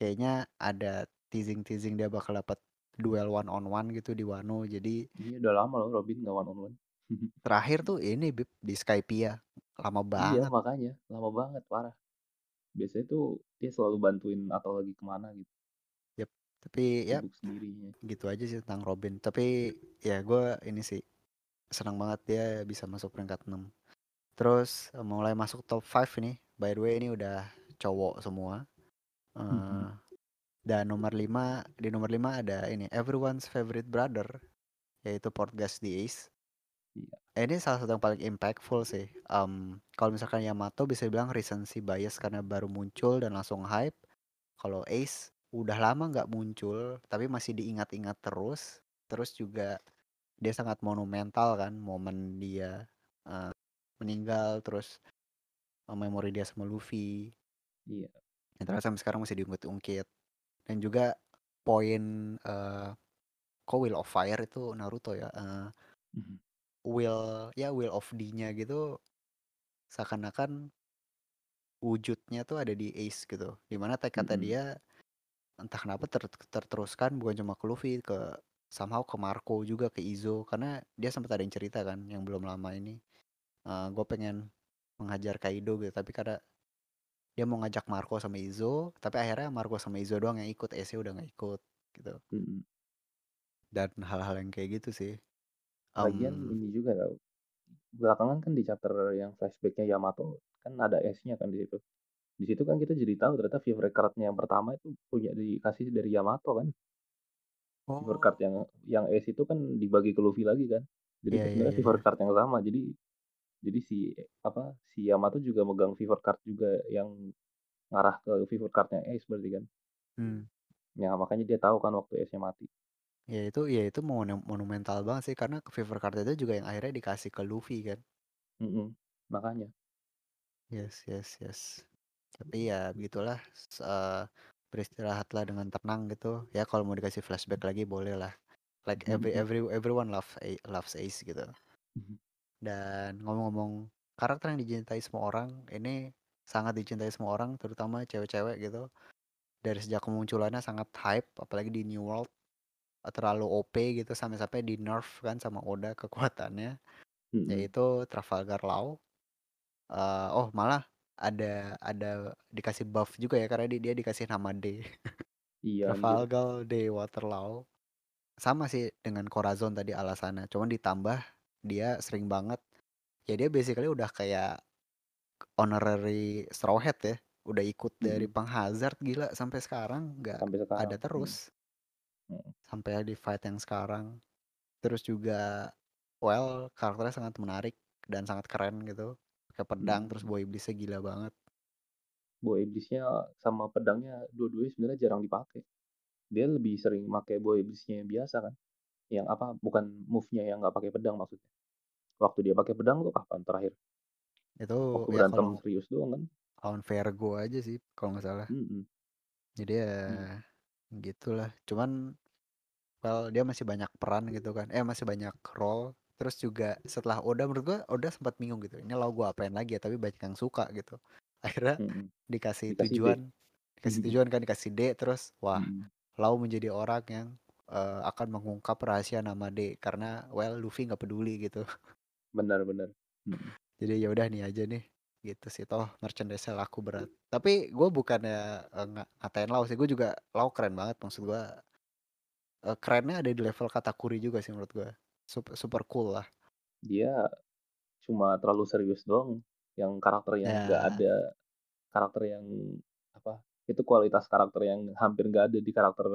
kayaknya ada teasing-teasing dia bakal dapat duel one on one gitu di Wano. Jadi Iya udah lama loh Robin gak one on one. terakhir tuh ini Bib di Skypia. Lama iya, banget. Iya makanya, lama banget parah. Biasanya tuh dia selalu bantuin atau lagi ke mana gitu. Yep. Tapi ya sendirinya. gitu aja sih tentang Robin. Tapi ya gue ini sih senang banget dia bisa masuk peringkat 6. Terus mulai masuk top 5 nih. By the way ini udah cowok semua. Uh, dan nomor 5 di nomor 5 ada ini everyone's favorite brother yaitu Portgas the Ace. Iya. Ini salah satu yang paling impactful sih. Um, kalau misalkan Yamato bisa bilang recency bias karena baru muncul dan langsung hype. Kalau Ace udah lama nggak muncul tapi masih diingat-ingat terus. Terus juga dia sangat monumental kan momen dia uh, meninggal terus uh, memori dia sama Luffy. Iya yang ternyata sampai sekarang masih diungkit-ungkit dan juga poin uh, kok Will of Fire itu Naruto ya uh, mm-hmm. Will ya Will of D-nya gitu seakan-akan wujudnya tuh ada di Ace gitu di mana tekadnya mm-hmm. dia entah kenapa ter terteruskan bukan cuma ke Luffy, ke somehow ke Marco juga, ke Izo, karena dia sempat ada yang cerita kan yang belum lama ini, uh, gue pengen menghajar Kaido gitu, tapi karena dia mau ngajak Marco sama Izo, tapi akhirnya Marco sama Izo doang yang ikut, Ace udah nggak ikut gitu. Dan hal-hal yang kayak gitu sih. Lagian Um, ini juga tau, belakangan kan di chapter yang flashbacknya Yamato kan ada S-nya kan di situ. Di situ kan kita jadi tahu ternyata favorite card-nya yang pertama itu punya dikasih dari Yamato kan. Favorite card oh, yang yang S itu kan dibagi ke Luffy lagi kan. Jadi itu iya sebenarnya favorite iya. card yang sama. Jadi jadi si apa si Yamato juga megang favorite card juga yang ngarah ke favorite cardnya Ace berarti kan. Hmm. Ya makanya dia tahu kan waktu Ace-nya mati. Ya itu ya itu monu- monumental banget sih karena favorite card itu juga yang akhirnya dikasih ke Luffy kan. Mm-mm. Makanya. Yes, yes, yes. Tapi ya begitulah eh, beristirahatlah dengan tenang gitu. Ya kalau mau dikasih flashback lagi boleh lah. Like every Mm-mm. every everyone love loves Ace gitu. Dan ngomong-ngomong karakter yang dicintai semua orang, ini sangat dicintai semua orang, terutama cewek-cewek gitu. Dari sejak kemunculannya sangat hype, apalagi di New World terlalu OP gitu sampai-sampai di nerf kan sama Oda kekuatannya, Mm-mm. yaitu Trafalgar Law. Eh, oh malah ada ada dikasih buff juga ya karena dia, dia dikasih nama D. Iya. Trafalgar D Waterloo. Sama sih dengan Corazon tadi alasannya, cuman ditambah dia sering banget ya dia basically udah kayak honorary Straw Hat ya udah ikut dari Mm-mm. Pang Hazard gila sampai sekarang nggak ada terus Mm. sampai di fight yang sekarang terus juga well karakternya sangat menarik dan sangat keren gitu pakai pedang terus Mm. boy iblisnya gila banget Bow iblisnya sama pedangnya dua-duanya sebenarnya jarang dipakai. Dia lebih sering pakai bow iblisnya yang biasa kan. Yang apa? Bukan move-nya yang nggak pakai pedang maksudnya. Waktu dia pakai pedang tuh kapan terakhir? itu Waktu ya berantem kalau serius doang kan? lawan Vergo aja sih kalau nggak salah Mm-mm. jadi ya Hmm. gitulah cuman well dia masih banyak peran gitu kan eh masih banyak role terus juga setelah Oda menurut gua Oda sempat bingung gitu ini lo gua apain lagi ya tapi banyak yang suka gitu akhirnya Mm-mm. dikasih, Dikasih D. tujuan dikasih tujuan kan dikasih D terus wah Mm-mm. Lau menjadi orang yang eh, akan mengungkap rahasia nama D karena well Luffy nggak peduli gitu. Benar-benar. Jadi ya udah nih aja nih gitu sih. Toh merchandise laku berat. Tapi gue bukannya nga- ngatain Lau sih. Gue juga Lau keren banget maksud gue eh, kerennya ada di level Katakuri juga sih menurut gue super, super cool lah. Dia cuma terlalu serius doang. Yang karakter yang nggak ya. ada karakter yang apa? Itu kualitas karakter yang hampir nggak ada di karakter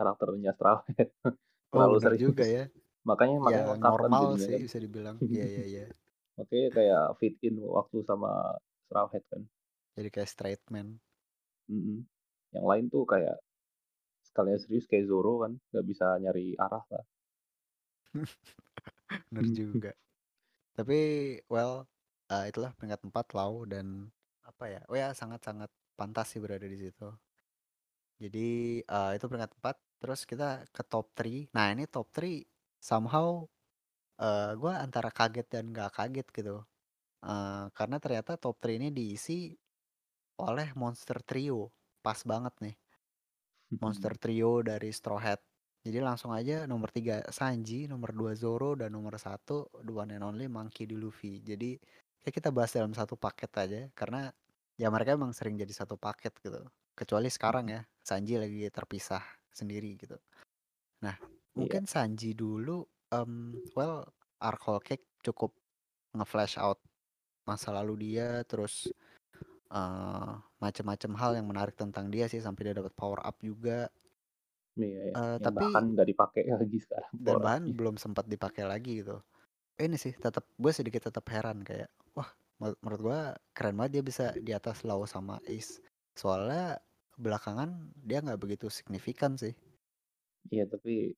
karakternya Straw Hat. oh terlalu bener serius. juga ya Makanya makanya ya lengkap kan normal jadinya sih kan. bisa dibilang iya iya iya Makanya kayak fit in waktu sama Straw Hat kan. jadi kayak straight man Mm-mm. Yang lain tuh kayak sekalian serius kayak Zoro kan, nggak bisa nyari arah lah. bener juga tapi well eh, itulah peringkat 4 Lau dan apa ya oh ya sangat sangat pantas sih berada di situ jadi eh, itu peringkat 4 terus kita ke top 3 nah ini top 3 somehow eh gue antara kaget dan gak kaget gitu. Eh, karena ternyata top 3 ini diisi oleh monster trio. Pas banget nih. Monster trio dari Straw Hat. Jadi langsung aja nomor 3 Sanji nomor 2 Zoro dan nomor 1 the one and only Monkey D. Luffy. Jadi kayak kita bahas dalam satu paket aja karena ya mereka emang sering jadi satu paket gitu kecuali sekarang ya Sanji lagi terpisah sendiri gitu nah Iya. mungkin Sanji dulu em, well arc Whole Cake cukup nge-flash out masa lalu dia terus eh macam-macam hal yang menarik tentang dia sih sampai dia dapat power up juga Iya, ya. Eh, Yang tapi bahkan nggak dipakai lagi sekarang. dan bahan up-nya. belum sempat dipakai lagi gitu ini sih tetap gue sedikit tetap heran kayak wah menur- menurut gue keren banget dia bisa di atas Lau sama Ace soalnya belakangan dia nggak begitu signifikan sih Iya, tapi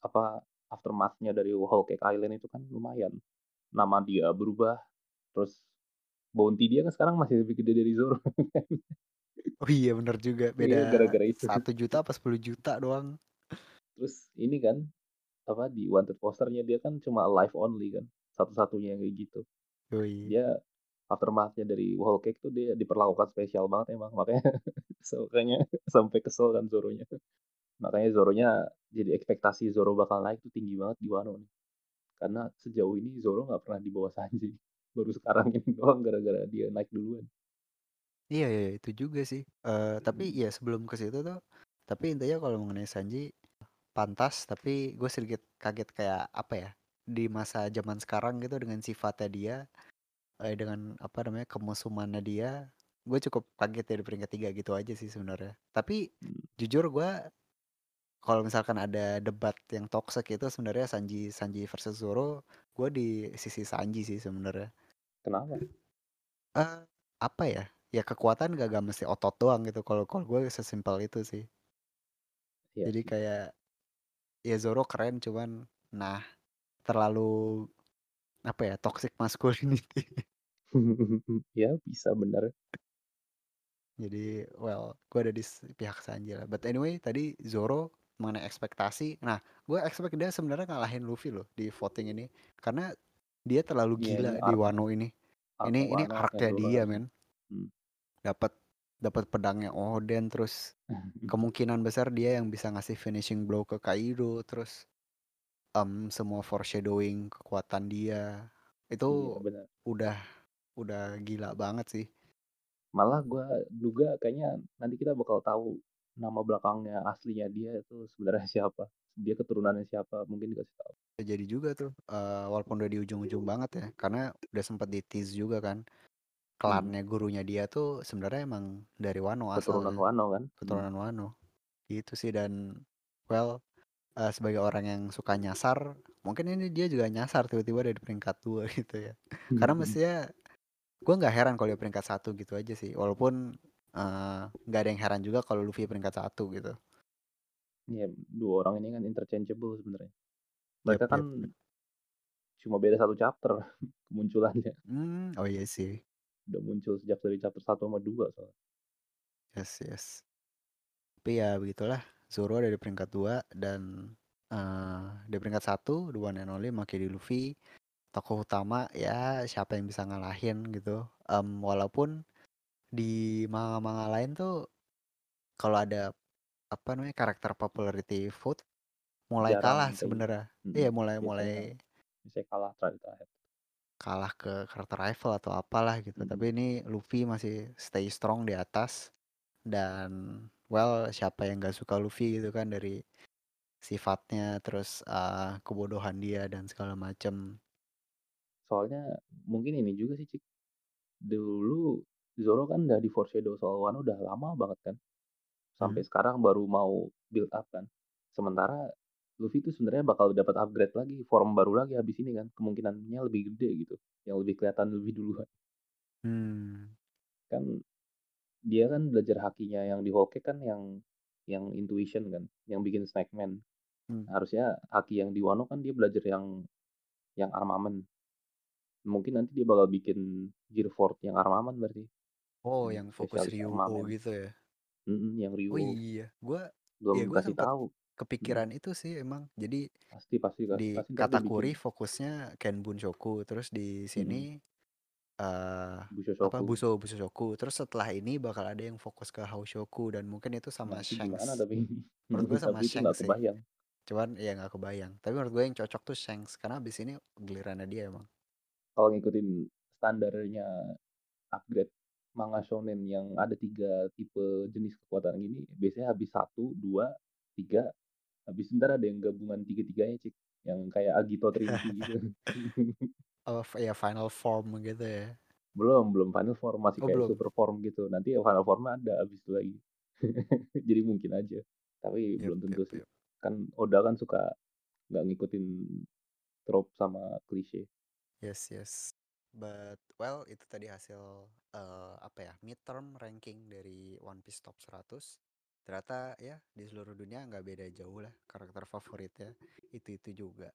apa aftermath-nya dari Whole Cake Island itu kan lumayan. Nama dia berubah, terus bounty dia kan sekarang masih lebih gede dari Zoro. oh iya bener juga Iya, beda gara-gara itu. satu juta apa 10 juta doang Terus ini kan apa di wanted posternya dia kan cuma live only kan, satu-satunya yang kayak gitu. Yoi. Dia aftermath-nya dari Whole Cake tuh dia diperlakukan spesial banget emang, makanya so kayaknya sampai kesel kan Zoro-nya. Makanya Zoro-nya jadi ekspektasi Zoro bakal naik tuh tinggi banget di Wano nih. Karena sejauh ini Zoro nggak pernah di bawah Sanji. Baru sekarang ini doang gara-gara dia naik duluan. Iya, iya, itu juga sih. Uh, tapi ya sebelum ke situ tuh, tapi intinya kalau mengenai Sanji pantas, tapi gue sedikit kaget kayak apa ya di masa zaman sekarang gitu dengan sifatnya dia, eh, dengan apa namanya kemusumannya dia, gue cukup kaget ya di peringkat tiga gitu aja sih sebenarnya. Tapi hmm. jujur gue kalau misalkan ada debat yang toxic itu sebenarnya Sanji Sanji versus Zoro, gue di sisi Sanji sih sebenarnya. Kenapa? Uh, apa ya? ya kekuatan gak, gak mesti otot doang gitu kalau kalau gue sesimpel itu sih ya. jadi kayak ya Zoro keren cuman nah terlalu apa ya toxic masculinity. Ya bisa bener. Jadi well gue ada di pihak Sanji lah. But anyway tadi Zoro mengenai ekspektasi. Nah gue expect dia sebenarnya ngalahin Luffy loh di voting ini. Karena dia terlalu iya, gila di Wano ini. ini ini arc-nya dia men. Hmm. Dapat dapat pedangnya Oden terus kemungkinan besar dia yang bisa ngasih finishing blow ke Kaido terus um, semua foreshadowing kekuatan dia. Itu iya, udah udah gila banget sih. Malah gue duga kayaknya nanti kita bakal tahu nama belakangnya aslinya dia itu sebenarnya siapa dia keturunannya siapa mungkin dikasih tahu. Jadi juga tuh uh, walaupun udah di ujung-ujung banget ya karena udah sempat di tease juga kan klannya hmm. gurunya dia tuh sebenarnya emang dari Wano keturunan asal Wano kan? keturunan hmm. Wano. Itu sih dan well uh, sebagai orang yang suka nyasar mungkin ini dia juga nyasar tiba-tiba dari peringkat dua gitu ya karena hmm. mestinya gue nggak heran kalau dia peringkat satu gitu aja sih walaupun eh, nggak uh, ada yang heran juga kalau Luffy peringkat satu gitu Iya, dua orang ini kan interchangeable sebenarnya. Mereka yep, kan yep. cuma beda satu chapter kemunculannya. Hmm, oh iya sih udah muncul sejak dari chapter 1 sama 2 soalnya. Yes, yes. Tapi ya begitulah. Zoro ada di peringkat 2 dan uh, di peringkat 1 the one and only Maki di Luffy. Tokoh utama ya siapa yang bisa ngalahin gitu. Um, walaupun di manga-manga lain tuh kalau ada apa namanya karakter popularity vote mulai Jarang kalah sebenarnya. Hmm, iya, mulai mulai bisa kalah terakhir kalah ke karakter rival atau apalah gitu. Hmm. Tapi ini Luffy masih stay strong di atas dan well siapa yang gak suka Luffy gitu kan dari sifatnya terus uh, kebodohan dia dan segala macam. Soalnya mungkin ini juga sih Cik. Dulu Zoro kan udah di foreshadow soal Wano udah lama banget kan. Sampai hmm. sekarang baru mau build up kan. Sementara Luffy itu sebenarnya bakal dapat upgrade lagi, form baru lagi habis ini kan, kemungkinannya lebih gede gitu, yang lebih kelihatan lebih duluan. Hmm. Kan dia kan belajar hakinya yang di Whole kan yang yang intuition kan, yang bikin snackman. Hmm. Harusnya haki yang di Wano kan dia belajar yang yang armament. Mungkin nanti dia bakal bikin Gear Fort yang armament berarti. Oh, yang fokus Ryu gitu ya? Mm -mm, yang Ryu. Oh iya, gua belum ya, gua kasih tahu kepikiran hmm. itu sih emang. Jadi pasti pasti di pasti Katakuri fokusnya Ken Bunshoku, terus di sini hmm. Uh, apa Buso Busoshoku. Terus setelah ini bakal ada yang fokus ke Haoshoku dan mungkin itu sama Nanti Shanks. Gimana, tapi menurut gue sama Shanks sih. Kebayang. Cuman ya nggak kebayang. Tapi menurut gue yang cocok tuh Shanks karena abis ini gilirannya dia emang. Kalau ngikutin standarnya upgrade manga shonen yang ada tiga tipe jenis kekuatan gini biasanya habis satu dua tiga habis ntar ada yang gabungan tiga-tiganya cik yang kayak Agito Trinity gitu oh ya final form gitu ya? Belum belum final form masih oh, kayak belum. super form gitu. Nanti ya final form ada abis itu lagi. Jadi mungkin aja. Tapi yep, belum tentu yep, sih. yep. kan Oda kan suka nggak ngikutin trope sama klise. Yes yes. But well itu tadi hasil uh, apa ya midterm ranking dari One Piece top 100 ternyata ya di seluruh dunia nggak beda jauh lah karakter favoritnya. Itu itu juga